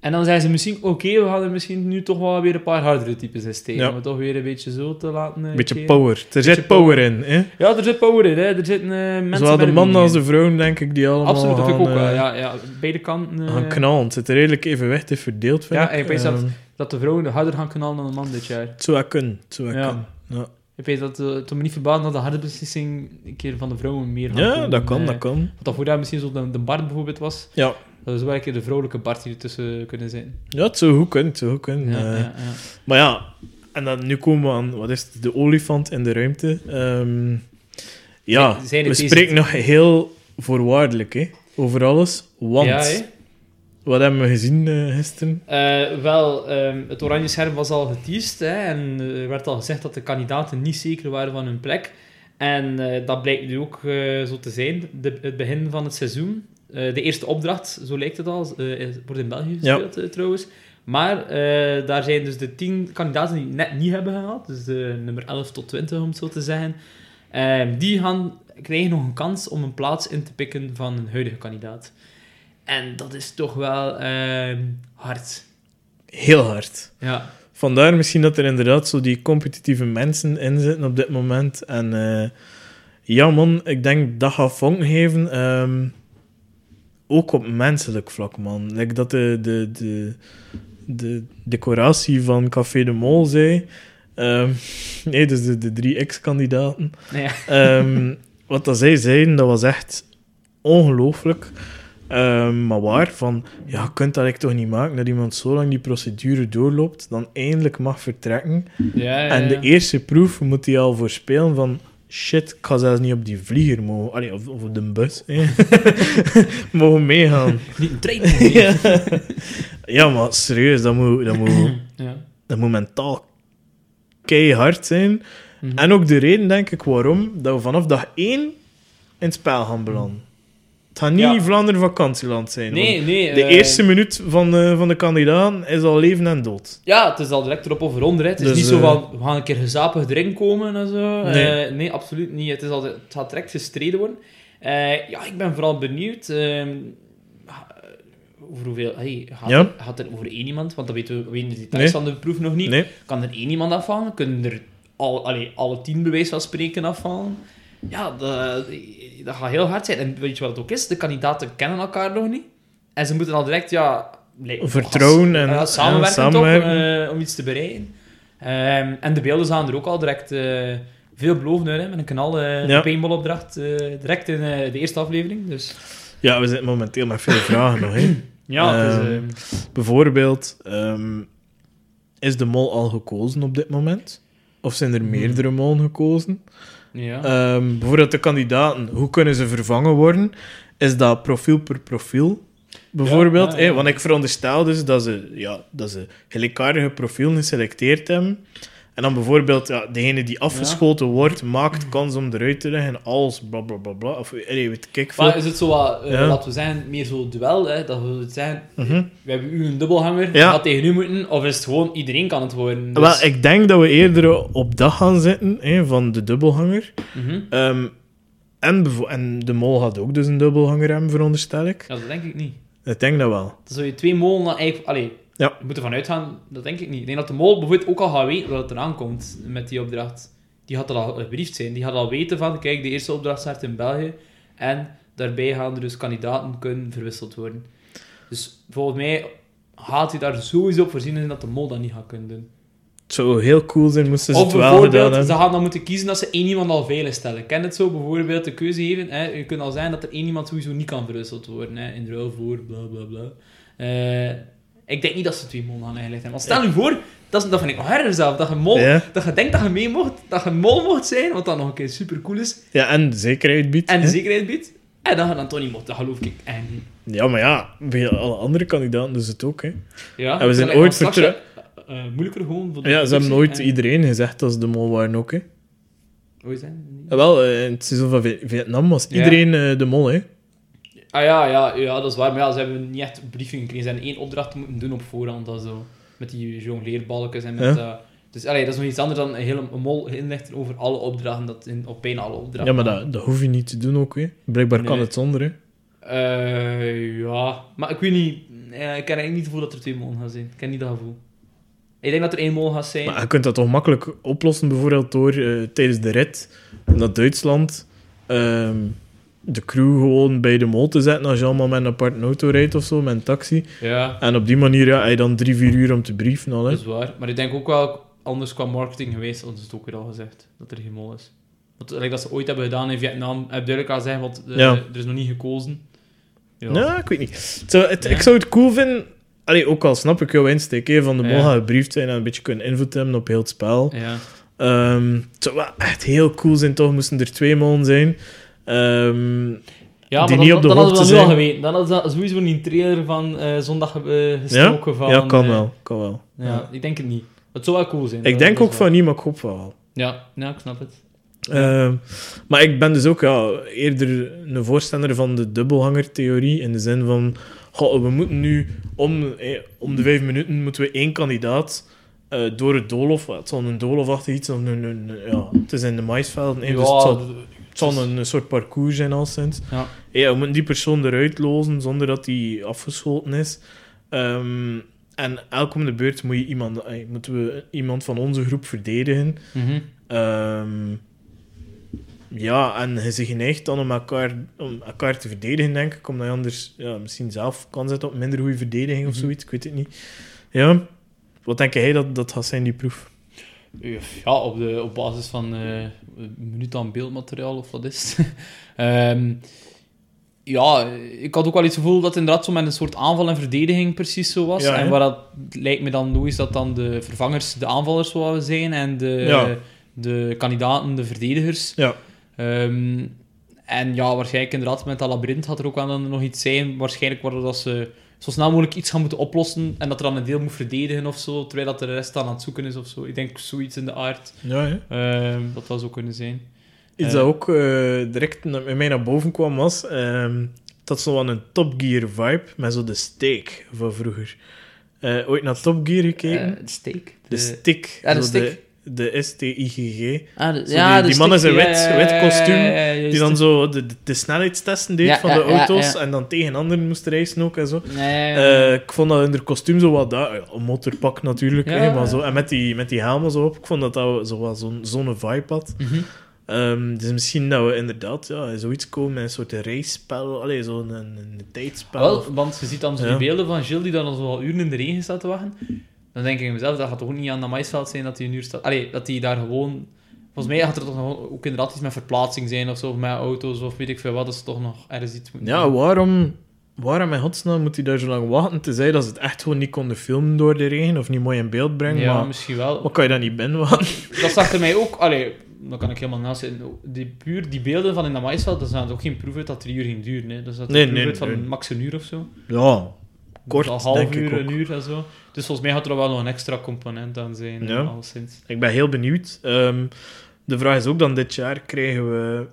En dan zijn ze misschien, oké, we gaan er misschien nu toch wel weer een paar hardere types in steken. Ja. Om het toch weer een beetje zo te laten eh, Een beetje keren. power. Er zit power in. Hè? Ja, er zit power in, hè. Er zitten eh, mensen Zowel de mannen als de vrouwen, denk ik, die allemaal. Absoluut, dat vind ik ook wel. eh, Ja, ja, beide kanten. eh, gaan knallen. Het zit redelijk evenwichtig verdeeld, vind Ja, ik. ik weet dat- Ehm, dat de vrouwen harder gaan knallen dan de man dit jaar. het zou wel kunnen. Het zou wel Ja. kunnen. Ja. Ik weet dat eh, het me niet verbaasd dat de harde beslissing een keer van de vrouwen meer gaan ja, komen. dat kan, dat kan. Wat dat jaar misschien zo de, de Bart bijvoorbeeld was. Ja. Dat is wel een keer de vrouwelijke Bart hier tussen kunnen zijn. ja, het zou goed kunnen. Het zou goed kunnen. Ja, Eh, ja, ja. Maar ja, en dan nu komen we aan, wat is het, de olifant in de ruimte. Ehm, ja, Zijn- zijn we spreken nog heel voorwaardelijk hè, over alles. Want? Wat hebben we gezien eh, gisteren? Eh, wel, ehm, het oranje scherm was al geteased hè, en eh, er werd al gezegd dat de kandidaten niet zeker waren van hun plek. En eh, dat blijkt nu ook eh, zo te zijn, de, het begin van het seizoen. Eh, de eerste opdracht, zo lijkt het al, eh, wordt in België gespeeld eh, trouwens. Maar eh, daar zijn dus de tien kandidaten die het net niet hebben gehaald, dus de nummer 11 tot 20 om het zo te zeggen, Ehm, die gaan, krijgen nog een kans om een plaats in te pikken van een huidige kandidaat. En dat is toch wel ehm, hard. Heel hard. Ja. Vandaar misschien dat er inderdaad zo die competitieve mensen in zitten op dit moment. En eh, ja, man, ik denk dat gaat vonk geven. ehm, ook op menselijk vlak, man. Like dat de, de, de, de decoratie van Café de Mol zei. Ehm, nee, dus de, de drie X-kandidaten. Ja. Wat dat zij zeiden, dat was echt ongelooflijk. Ehm, maar waar, van, ja, je kunt dat eigenlijk toch niet maken dat iemand zo lang die procedure doorloopt, dan eindelijk mag vertrekken. Ja, ja, En de eerste proef moet hij al voorspelen van, shit, ik ga zelfs niet op die vlieger mogen, allee, of, of op de bus, mogen meegaan. Niet een trein. ja. ja, maar serieus, dat moet, dat moet, ja. dat moet mentaal keihard zijn. Mhm. En ook de reden, denk ik, waarom dat we vanaf dag één in het spel gaan belanden. Het gaat niet Ja. Vlaanderen vakantieland zijn. Nee, nee. De eh, eerste minuut van de, van de kandidaat is al leven en dood. Ja, het is al direct erop of eronder. Het is Dus, niet zo eh, van, we gaan een keer gezapig erin komen en zo. Nee. Nee, absoluut niet. Het, is al, het gaat direct gestreden worden. Eh, ja, ik ben vooral benieuwd... ehm, over hoeveel... Hey, gaat, Ja. het, gaat over één iemand? Want dat weten we, we weten de details Nee. van de proef nog niet. Nee. Kan er één iemand afvallen? Kunnen er al, allee, alle tien bewijs van spreken afvallen? Ja, dat, dat gaat heel hard zijn. En weet je wat het ook is? De kandidaten kennen elkaar nog niet. En ze moeten al direct, ja... Vertrouwen en- samenwerken, ja, samenwerken. toch, eh, om iets te bereiken. Ehm, en de beelden zagen er ook al direct eh veel beloven uit, hè, met een Ja. een paintballopdracht, eh, direct in de eerste aflevering. Dus Ja, we zitten momenteel met veel vragen nog. Hè. ja, is, Ehm, ehm, Bijvoorbeeld, is de mol al gekozen op dit moment? Of zijn er Hmm. meerdere molen gekozen? Ja. Ehm, bijvoorbeeld de kandidaten, hoe kunnen ze vervangen worden? Is dat profiel per profiel? Bijvoorbeeld, Ja, hè? want ik veronderstel dus dat ze, ja, dat ze gelijkaardige profielen geselecteerd hebben. En dan bijvoorbeeld, ja, degene die afgeschoten wordt, maakt kans om eruit te liggen als bla bla bla bla. Of allee, weet ik veel. maar is het zo wat, eh, laten we zeggen, meer zo duel, hè, dat we het zijn, Mhm. we hebben u een dubbelhanger, Ja. gaat tegen u moeten, of is het gewoon, iedereen kan het worden? Dus, Wel, ik denk dat we eerder op dat gaan zitten, hè, van de dubbelhanger. Ehm, en, de mol had ook dus een dubbelhanger hebben, veronderstel ik. Ja, dat denk ik niet. Ik denk dat wel. Dan zou je twee molen dan eigenlijk... Allee, Ja. je moet ervan uitgaan, dat denk ik niet. Ik denk dat de mol bijvoorbeeld ook al gaat weten dat het eraan komt met die opdracht. Die had er al gebriefd zijn. Die had al weten van, kijk, de eerste opdracht start in België. En daarbij gaan er dus kandidaten kunnen verwisseld worden. Dus volgens mij gaat hij daar sowieso op voorzien zijn dat de mol dat niet gaat kunnen doen. Het zou heel cool zijn moesten ze Of het wel gedaan bijvoorbeeld, ze hebben. gaan dan moeten kiezen dat ze één iemand al veilig stellen. Ken het zo bijvoorbeeld de keuze geven? Hè? Je kunt al zijn dat er één iemand sowieso niet kan verwisseld worden. Hè? In ruil voor bla bla bla. Eh, ik denk niet dat ze twee mol gaan eigenlijk hebben. Want stel je voor, dat, is, dat vind ik nog zelf, dat je, mol, Ja. dat je denkt dat je mee mocht, dat je mol mocht zijn, wat dan nog een keer super cool is, Ja, en zekerheid biedt. en de zekerheid biedt. En dat je dan toch niet mocht, dat geloof ik echt niet. Ja, maar ja, bij alle andere kandidaten doen ze het ook. Hè. Ja, En we zijn ooit ik dan straks, vertrouw- eh, eh, moeilijker gewoon voor de Ja, ze hebben nooit en- iedereen gezegd dat ze de mol waren ook. Hè. Hoe is dat? Ja, wel, eh, in het seizoen van Vi- Vietnam was iedereen de mol. Hè. Ah ja, ja, ja, dat is waar. Maar ja, ze hebben niet echt briefing gekregen. Ze hebben één opdracht moeten doen op voorhand. Dat zo. Met die jongleerbalkjes en met Ja. dat... Dus allee, dat is nog iets anders dan een hele mol inlichten over alle opdrachten. Dat in, op bijna alle opdrachten. Ja, maar dat, dat hoef je niet te doen ook. Hè. Blijkbaar kan het zonder. Hè. Eh, ja, maar ik weet niet. eh, ik heb eigenlijk niet het gevoel dat er twee molen gaan zijn. Ik ken niet dat gevoel. Ik denk dat er één mol gaat zijn. Maar je kunt dat toch makkelijk oplossen, bijvoorbeeld door eh, tijdens de rit naar Duitsland ehm, de crew gewoon bij de mol te zetten als je allemaal met een aparte auto rijdt of zo, met een taxi. Ja, En op die manier ja, heb je dan drie, vier uur om te brieven al. Hè. dat is waar. Maar ik denk ook wel anders qua marketing geweest, het is ook weer al gezegd dat er geen mol is. Want like dat ze ooit hebben gedaan in Vietnam, heb duidelijk al zeggen, want eh, Ja. er is nog niet gekozen. Ja. Ja, ik weet niet. Het het- Ja. Ik zou het cool vinden, allee, ook al snap ik jouw insteek, hè, van de mol Ja. gaat gebriefd zijn en een beetje kunnen invloed hebben op heel het spel. Ja. Ehm, het zou wel echt heel cool zijn, toch moesten er twee molen zijn. Ehm, Ja, Die maar niet dan, op de dan hadden we hoogte dat nu al geweten. Dan hadden ze sowieso niet een trailer van eh, zondag eh, gestoken van... ja, kan eh, wel. Kan wel. Ja, ik denk het niet. Het zou wel cool zijn. Ik denk ook is van niet, maar ik hoop van wel. Ja, ja, ik snap het. Ehm, maar ik ben dus ook ja, eerder een voorstander van de dubbelhangertheorie. In de zin van, goh, we moeten nu om, eh, om de vijf minuten moeten we één kandidaat eh, door het doolhof. Het zal een doolhofachtig iets zijn. Een, een, een- ja, het is in de maisvelden. eh, dus het zal, het zal een, soort parcours zijn al sinds. Ja. Ja, we moeten die persoon eruit lozen zonder dat die afgeschoten is. Ehm, en elke om de beurt moet je iemand, moeten we iemand van onze groep verdedigen. Ehm, ja, en je zich geneigd dan om elkaar, om elkaar te verdedigen, denk ik. Omdat je anders ja, misschien zelf kan zetten op minder goede verdediging of Mhm. zoiets. Ik weet het niet. Ja. Wat denk jij dat dat gaat zijn, die proef? Ja, op, de, op basis van uh, minuut aan beeldmateriaal of wat is het. Ehm, ja, ik had ook wel iets gevoel dat het inderdaad zo met een soort aanval en verdediging precies zo was. en waar dat lijkt me dan is dat dan de vervangers de aanvallers zouden zijn en de, de kandidaten de verdedigers. Ja. Ehm, en ja, waarschijnlijk inderdaad met dat labyrint had er ook wel nog iets zijn. Waarschijnlijk worden dat ze zo snel mogelijk iets gaan moeten oplossen en dat er dan een deel moet verdedigen of zo, terwijl dat de rest dan aan het zoeken is of zo. Ik denk zoiets in de aard. Ja, ja. Uh, dat zou zo kunnen zijn. Iets dat eh, ook uh, direct met mij naar boven kwam was uh, dat zo aan een Top Gear vibe met zo de steak van vroeger. Uh, ooit naar Top Gear gekeken? de steak? De, stick. Ja, de stick de STIGG. Ah, ja, die, die man is een wit, wit kostuum, die dan zo de, de snelheidstesten deed van de auto's en dan tegen anderen moest racen ook en zo. Uh, ik vond dat in kostuum zo wat... Dat, een motorpak natuurlijk, hè, maar zo. En met die, met die helmen zo op, ik vond dat dat zo wat zo'n zo'n vibe had. Mm -hmm. um, dus misschien dat we inderdaad ja, zoiets komen met een soort race-spel, zo'n een, een, tijdspel. Wel, want je ziet dan zo die beelden van Gilles die dan al zo al uren in de regen staat te wachten. Dan denk ik mezelf, dat gaat toch ook niet aan dat maisveld zijn dat hij een uur staat. Allee, dat hij daar gewoon... Volgens mij gaat er toch nog ook inderdaad iets met verplaatsing zijn of zo, of met auto's of weet ik veel wat, dat is toch nog ergens iets Ja, waarom... Waarom in godsnaam moet hij daar zo lang wachten? te zeggen dat ze het echt gewoon niet konden filmen door de regen of niet mooi in beeld brengen. Ja, maar, misschien wel. Wat kan je dan niet binnen Dat zag er mij ook... Allee, dan kan ik helemaal naast zitten. Die, puur die beelden van in dat maisveld, dat zijn ook geen proef uit dat drie uur ging duren. Hè. Dat is dat nee, nee, uit van max een uur of zo. Ja, kort, Een half uur, een uur en zo. Dus volgens mij gaat er wel nog een extra component aan zijn. Ja. Alleszins. Ik ben heel benieuwd. Um, de vraag is ook dan dit jaar, krijgen we...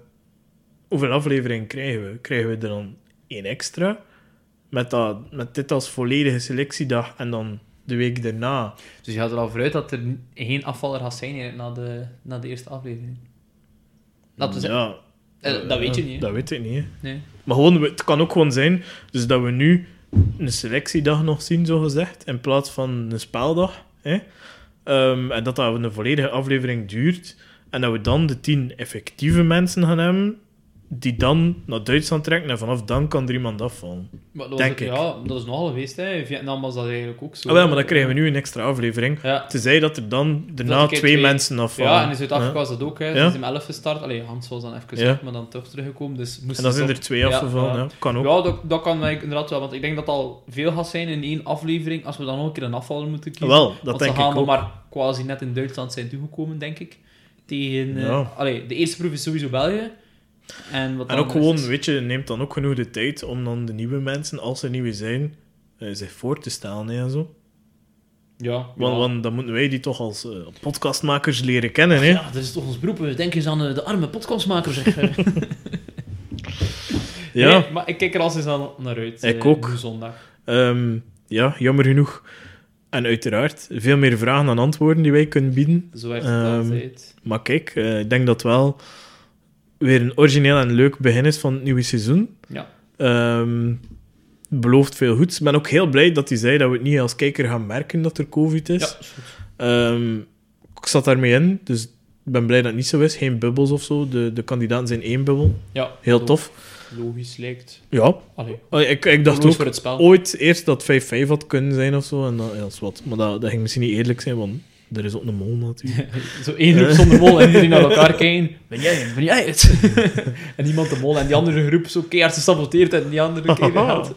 Hoeveel afleveringen krijgen we? Krijgen we er dan één extra? Met, dat, met dit als volledige selectiedag en dan de week daarna. Dus je gaat er al vooruit dat er geen afvaller gaat zijn na de, na de eerste aflevering? Dat, ja, eh, dat weet je niet. Dat weet ik niet. Nee. Maar gewoon, het kan ook gewoon zijn dus dat we nu een selectiedag nog zien, zo gezegd, in plaats van een speldag. Hè? Um, en dat dat een volledige aflevering duurt. En dat we dan de tien effectieve mensen gaan hebben die dan naar Duitsland trekken en vanaf dan kan er iemand afvallen. Maar dat Denk ik. Ja, dat is nogal geweest. Hè. In Vietnam was dat eigenlijk ook zo. Ah, wel, maar dan krijgen we nu een extra aflevering. Ja. Tenzij dat er dan daarna twee, twee, mensen afvallen. Ja, en in Zuid-Afrika was dat ook. Hè. Ja. Ze zijn 11 gestart. Allee, Hans was dan even maar dan toch teruggekomen. Dus en dan zijn er twee afgevallen. Ja, Kan ook. Ja, dat, dat kan inderdaad wel. Want ik denk dat het al veel gaat zijn in één aflevering als we dan nog een keer een afvaller moeten kiezen. Wel, dat want denk ze gaan ik ook. maar quasi net in Duitsland zijn toegekomen, denk ik. Tegen... Uh, allee, de eerste proef is sowieso België. En, wat en ook gewoon, weet je, neemt dan ook genoeg de tijd om dan de nieuwe mensen, als er nieuwe zijn, uh, zich voor te stellen hè, en zo. Ja, want, want, dan moeten wij die toch als uh, podcastmakers leren kennen. Hè? Ja, dat is toch ons beroep. Denk eens aan de, de arme podcastmaker, zeg. ja. Nee, maar ik kijk er al eens aan naar uit. Ik uh, ook. zondag. Um, ja, jammer genoeg. En uiteraard, veel meer vragen dan antwoorden die wij kunnen bieden. Zo werkt het um, altijd. Maar kijk, ik denk dat wel weer een origineel en leuk begin is van het nieuwe seizoen. Ja. Um, belooft veel goeds. Ik ben ook heel blij dat hij zei dat we het niet als kijker gaan merken dat er COVID is. Ja, um, ik zat daarmee in, dus ik ben blij dat het niet zo is. Geen bubbels of zo. De, de kandidaten zijn één bubbel. Ja, heel tof. Logisch lijkt. Ja. Allee, ik, ik dacht ook ooit eerst dat 5-5 had kunnen zijn of zo. En dat, ja, dat is wat. Maar dat, dat ging misschien niet eerlijk zijn, want er is ook een mol natuurlijk. zo één groep zonder mol en iedereen naar elkaar kijken. Ben jij Ben jij het? en iemand de mol en die andere groep zo keihard gesaboteerd en die andere keer gehad.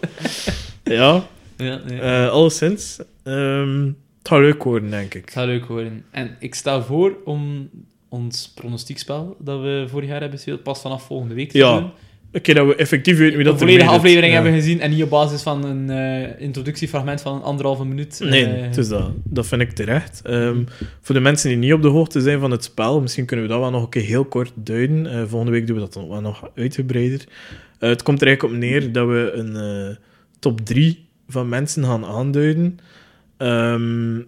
ja. Ja, nee. Uh, alleszins. Um, het gaat leuk worden, denk ik. Het gaat leuk worden. En ik stel voor om ons pronostiekspel dat we vorig jaar hebben gespeeld pas vanaf volgende week te ja. doen. Oké, dat we effectief weten wie dat Een volledige aflevering hebben gezien en niet op basis van een uh, introductiefragment van anderhalve minuut. Nee, uh, dus dat, dat vind ik terecht. Um, voor de mensen die niet op de hoogte zijn van het spel, misschien kunnen we dat wel nog een keer heel kort duiden. Uh, volgende week doen we dat dan wel nog uitgebreider. het komt er eigenlijk op neer dat we een top 3 van mensen gaan aanduiden. Um,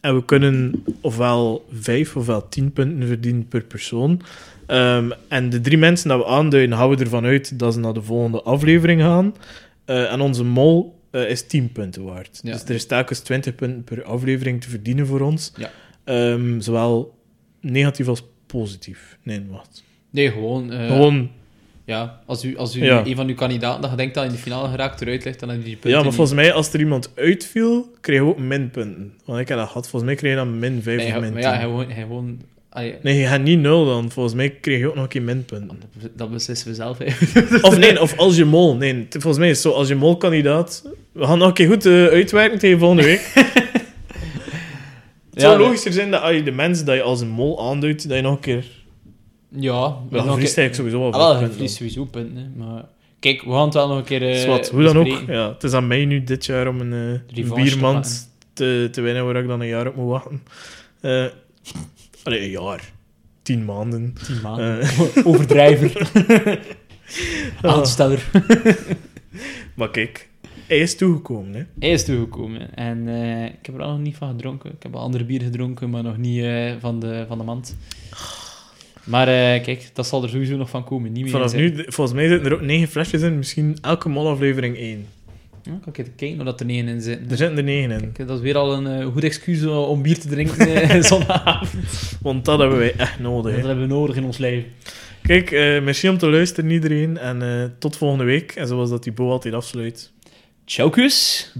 en we kunnen ofwel 5 ofwel 10 punten verdienen per persoon. Um, en de drie mensen dat we aanduiden, houden ervan uit dat ze naar de volgende aflevering gaan. Uh, en onze mol uh, is 10 punten waard. Ja. Dus er is telkens 20 punten per aflevering te verdienen voor ons. Ja. Um, zowel negatief als positief. Nee, wat? Nee, gewoon... Uh, gewoon ja, als u, als u Ja. een van uw kandidaten dat je denkt dat in de finale geraakt eruit ligt, dan heb je die punten Ja, maar niet. volgens mij, als er iemand uitviel, kreeg je ook minpunten. Want ik heb dat gehad. Volgens mij kreeg je dan min 5 Nee, of min maar 10. ja, hij gewoon... Hij gewoon allee, Nee, je gaat niet nul dan. Volgens mij kreeg je ook nog een keer minpunten. dat beslissen we zelf. hè. Of nee, of als je mol. Nee, volgens mij is het zo, als je molkandidaat... We gaan nog een keer goed eh, uitwerken tegen volgende week. Het Ja, zou logischer zijn dat als je de mensen dat je als een mol aanduidt, dat je nog een keer... Ja, Wel, een verliest keer- eigenlijk sowieso wel Ah, wel, punten verliest sowieso punten. hè, Maar kijk, we gaan het wel nog een keer dan. wat, hoe dan ook. Ja, het is aan mij nu dit jaar om een, te biermand te, te winnen waar ik dan een jaar op moet wachten. Allee, een jaar. Tien maanden. Tien maanden. Eh, Overdrijver. Aansteller. maar kijk, hij is toegekomen. Hè. Hij is toegekomen. En eh, ik heb er al nog niet van gedronken. Ik heb wel andere bier gedronken, maar nog niet eh, van, de, van de mand. Maar kijk, dat zal er sowieso nog van komen. Niet meer Vanaf nu, volgens mij zitten er ook negen flesjes in. Misschien elke molaflevering één. Ja, kan ik even kijken of dat er negen in zitten. Er zitten er negen in. Kijk, dat is weer al een eh, goed excuus om bier te drinken eh, zondagavond. Want dat hebben wij echt nodig. Dat hebben we nodig in ons leven. Kijk, eh, merci om te luisteren iedereen. En tot volgende week. En zoals dat die Bo altijd afsluit. Ciao, kus.